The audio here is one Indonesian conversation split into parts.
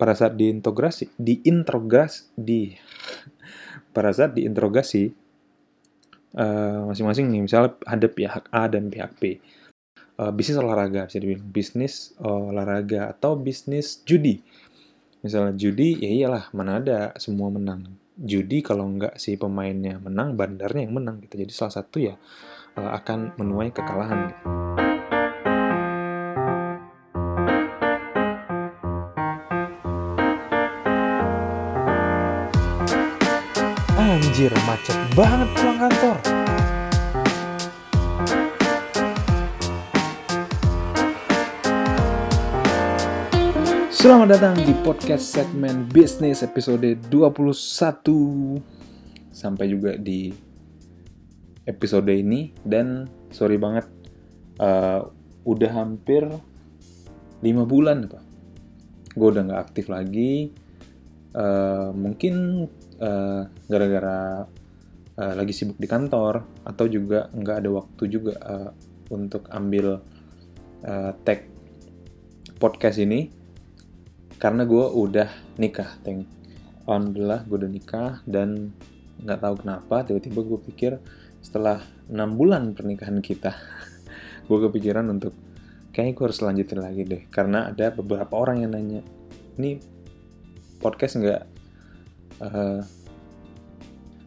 pada saat diintegrasi, diinterogasi, di pada saat diinterogasi uh, masing-masing nih, misalnya ada pihak A dan pihak B. Uh, bisnis olahraga bisa dibilang bisnis olahraga atau bisnis judi. Misalnya judi, ya iyalah mana ada semua menang. Judi kalau nggak si pemainnya menang, bandarnya yang menang gitu. Jadi salah satu ya uh, akan menuai kekalahan gitu. Anjir, macet banget pulang kantor. Selamat datang di podcast segmen bisnis episode 21. Sampai juga di episode ini dan sorry banget uh, udah hampir 5 bulan. Gue udah nggak aktif lagi. Uh, mungkin gara gara-gara uh, lagi sibuk di kantor atau juga nggak ada waktu juga uh, untuk ambil uh, tag podcast ini. Karena gue udah nikah, thank alhamdulillah gue udah nikah dan nggak tahu kenapa tiba-tiba gue pikir setelah enam bulan pernikahan kita gue kepikiran untuk kayaknya gue harus lanjutin lagi deh. Karena ada beberapa orang yang nanya ini podcast nggak uh,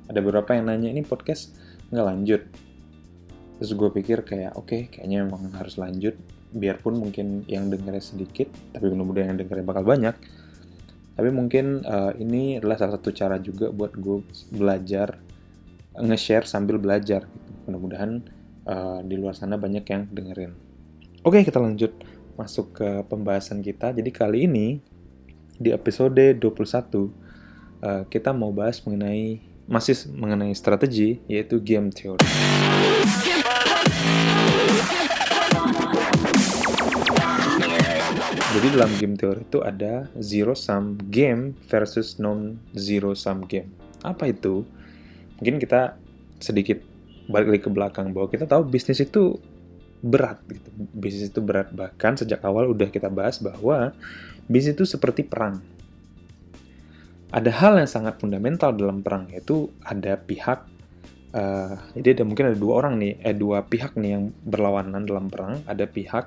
ada beberapa yang nanya ini podcast nggak lanjut? Terus gue pikir kayak oke okay, kayaknya emang harus lanjut. Biarpun mungkin yang dengarnya sedikit tapi mudah-mudahan yang dengarnya bakal banyak. Tapi mungkin uh, ini adalah salah satu cara juga buat gue belajar nge-share sambil belajar. Mudah-mudahan uh, di luar sana banyak yang dengerin. Oke kita lanjut masuk ke pembahasan kita. Jadi kali ini di episode 21 uh, kita mau bahas mengenai masih mengenai strategi yaitu game theory Jadi dalam game teori itu ada zero sum game versus non zero sum game. Apa itu? Mungkin kita sedikit balik lagi ke belakang bahwa kita tahu bisnis itu berat gitu. Bisnis itu berat bahkan sejak awal udah kita bahas bahwa bisnis itu seperti perang. Ada hal yang sangat fundamental dalam perang yaitu ada pihak uh, jadi ada mungkin ada dua orang nih, eh dua pihak nih yang berlawanan dalam perang. Ada pihak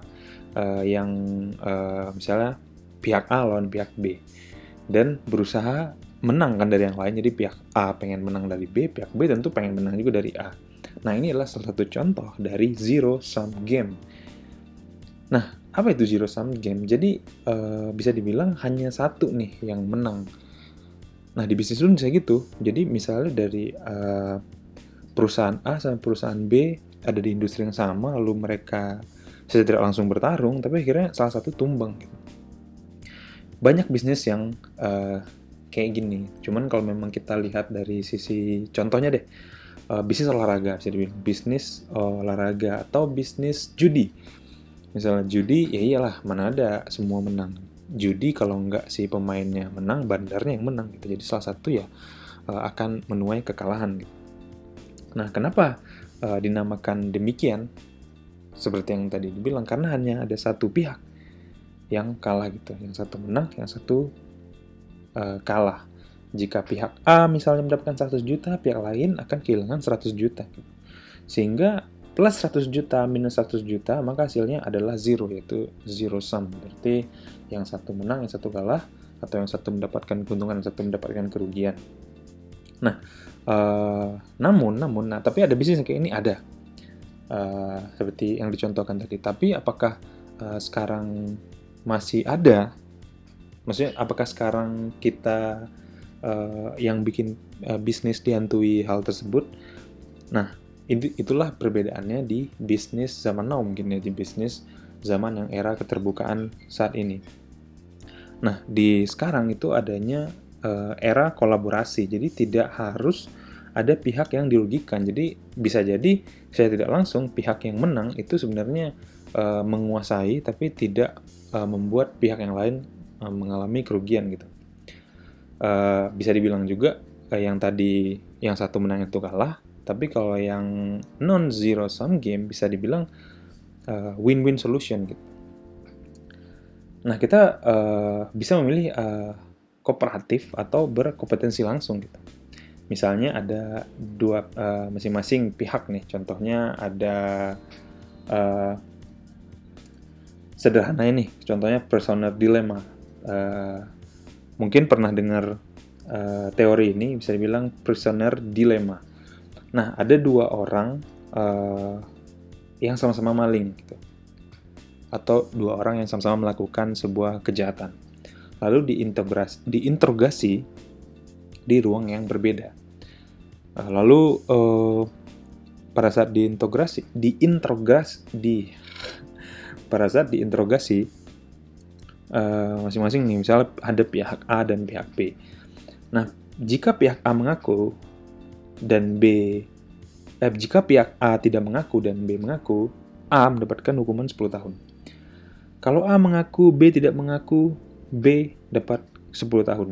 uh, yang uh, misalnya pihak A lawan pihak B. Dan berusaha menang kan dari yang lain. Jadi pihak A pengen menang dari B pihak B tentu pengen menang juga dari A. Nah ini adalah salah satu contoh dari zero sum game. Nah apa itu zero sum game? Jadi uh, bisa dibilang hanya satu nih yang menang nah di bisnis pun bisa gitu jadi misalnya dari uh, perusahaan A sama perusahaan B ada di industri yang sama lalu mereka saya tidak langsung bertarung, tapi akhirnya salah satu tumbang. Gitu. Banyak bisnis yang uh, kayak gini. Cuman kalau memang kita lihat dari sisi contohnya deh, uh, bisnis olahraga bisa dibilang bisnis olahraga atau bisnis judi. Misalnya judi, ya iyalah mana ada semua menang. Judi kalau nggak si pemainnya menang, bandarnya yang menang gitu. Jadi salah satu ya uh, akan menuai kekalahan. Gitu. Nah, kenapa uh, dinamakan demikian? seperti yang tadi dibilang karena hanya ada satu pihak yang kalah gitu yang satu menang yang satu uh, kalah jika pihak A misalnya mendapatkan 100 juta pihak lain akan kehilangan 100 juta gitu. sehingga plus 100 juta minus 100 juta maka hasilnya adalah zero yaitu zero sum berarti yang satu menang yang satu kalah atau yang satu mendapatkan keuntungan yang satu mendapatkan kerugian nah uh, namun namun nah tapi ada bisnis yang kayak ini ada uh, seperti yang dicontohkan tadi. Tapi apakah uh, sekarang masih ada? Maksudnya apakah sekarang kita uh, yang bikin uh, bisnis dihantui hal tersebut? Nah, itulah perbedaannya di bisnis zaman now mungkin ya di bisnis zaman yang era keterbukaan saat ini. Nah, di sekarang itu adanya uh, era kolaborasi. Jadi tidak harus ada pihak yang dirugikan. Jadi bisa jadi saya tidak langsung pihak yang menang itu sebenarnya uh, menguasai tapi tidak uh, membuat pihak yang lain uh, mengalami kerugian gitu. Uh, bisa dibilang juga uh, yang tadi yang satu menang itu kalah, tapi kalau yang non zero sum game bisa dibilang win-win uh, solution gitu. Nah, kita uh, bisa memilih uh, kooperatif atau berkompetensi langsung gitu. Misalnya ada dua uh, masing-masing pihak nih. Contohnya ada uh, sederhana ini. Contohnya personal dilemma. Uh, mungkin pernah dengar uh, teori ini bisa dibilang prisoner dilemma. Nah, ada dua orang uh, yang sama-sama maling gitu. Atau dua orang yang sama-sama melakukan sebuah kejahatan. Lalu diinterogasi di ruang yang berbeda. Uh, lalu uh, pada saat diintegrasi, diinterogasi di pada saat diinterogasi masing-masing uh, nih, misalnya ada pihak A dan pihak B. Nah, jika pihak A mengaku dan B eh, jika pihak A tidak mengaku dan B mengaku, A mendapatkan hukuman 10 tahun. Kalau A mengaku, B tidak mengaku, B dapat 10 tahun.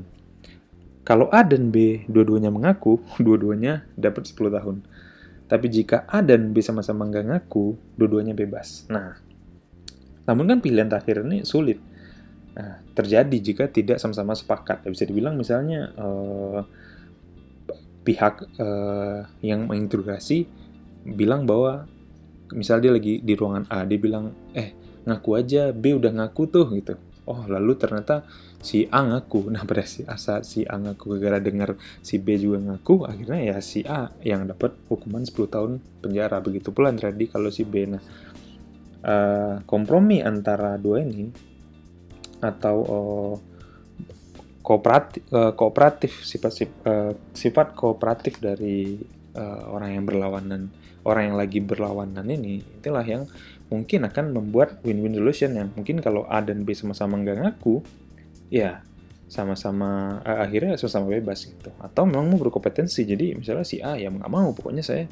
Kalau A dan B dua-duanya mengaku, dua-duanya dapat 10 tahun. Tapi jika A dan B sama-sama nggak ngaku, dua-duanya bebas. Nah, namun kan pilihan terakhir ini sulit. Nah, terjadi jika tidak sama-sama sepakat. Bisa dibilang misalnya uh, pihak uh, yang menginterogasi bilang bahwa misal dia lagi di ruangan A, dia bilang, eh ngaku aja, B udah ngaku tuh gitu. Oh lalu ternyata si A ngaku. Nah pada si A si A ngaku gara-gara dengar si B juga ngaku akhirnya ya si A yang dapat hukuman 10 tahun penjara. Begitu pula terjadi kalau si B. Nah uh, kompromi antara dua ini atau uh, kooperatif uh, kooperatif sifat uh, sifat kooperatif dari uh, orang yang berlawanan orang yang lagi berlawanan ini itulah yang mungkin akan membuat win-win solution yang mungkin kalau A dan B sama-sama nggak ngaku, ya sama-sama uh, akhirnya sama-sama bebas gitu. Atau memang mau berkompetensi, jadi misalnya si A ya nggak mau, pokoknya saya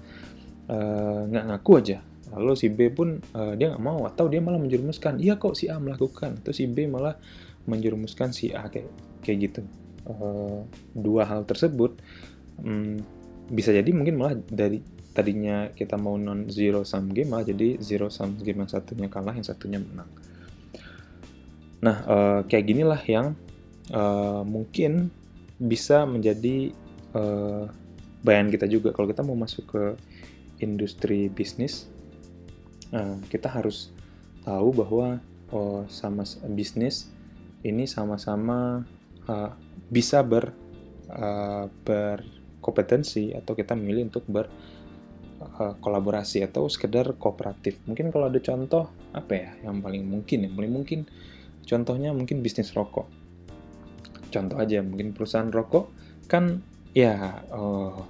uh, nggak ngaku aja. Lalu si B pun uh, dia nggak mau, atau dia malah menjerumuskan, iya kok si A melakukan, atau si B malah menjerumuskan si A kayak kayak gitu. Uh, dua hal tersebut um, bisa jadi mungkin malah dari tadinya kita mau non zero sum game malah jadi zero sum game yang satunya kalah yang satunya menang nah uh, kayak ginilah yang uh, mungkin bisa menjadi uh, bayan kita juga kalau kita mau masuk ke industri bisnis uh, kita harus tahu bahwa oh, sama bisnis ini sama-sama uh, bisa ber uh, berkompetensi atau kita memilih untuk ber uh, kolaborasi atau sekedar kooperatif. Mungkin kalau ada contoh apa ya yang paling mungkin yang paling mungkin contohnya mungkin bisnis rokok. Contoh aja mungkin perusahaan rokok kan ya uh,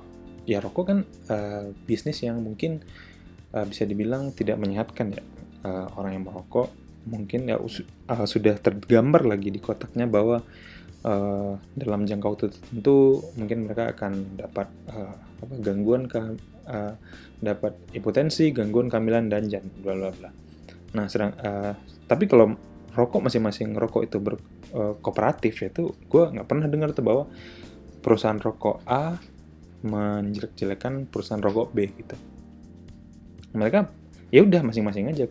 ya rokok kan uh, bisnis yang mungkin uh, bisa dibilang tidak menyehatkan ya uh, orang yang merokok mungkin ya uh, sudah tergambar lagi di kotaknya bahwa uh, dalam jangka waktu tertentu mungkin mereka akan dapat uh, apa gangguan ke uh, dapat hipotensi, gangguan kehamilan dan jan, bla bla bla. Nah, sedang uh, tapi kalau rokok masing-masing rokok itu berkooperatif uh, itu gue nggak pernah dengar tuh bahwa perusahaan rokok A menjelek-jelekan perusahaan rokok B gitu. Mereka ya udah masing-masing aja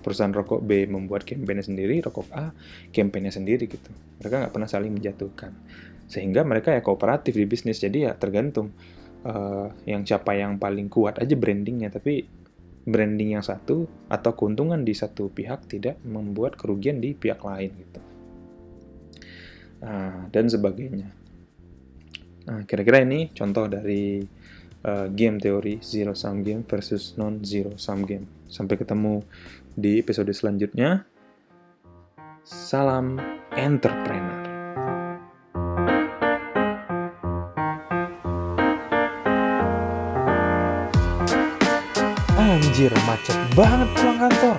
perusahaan rokok B membuat kampanye sendiri, rokok A kampanye sendiri gitu. Mereka nggak pernah saling menjatuhkan. Sehingga mereka ya kooperatif di bisnis, jadi ya tergantung uh, yang siapa yang paling kuat aja brandingnya tapi branding yang satu atau keuntungan di satu pihak tidak membuat kerugian di pihak lain gitu uh, dan sebagainya nah kira-kira ini contoh dari uh, game teori zero sum game versus non zero sum game. Sampai ketemu di episode selanjutnya. Salam entrepreneur. Anjir, macet banget pulang kantor.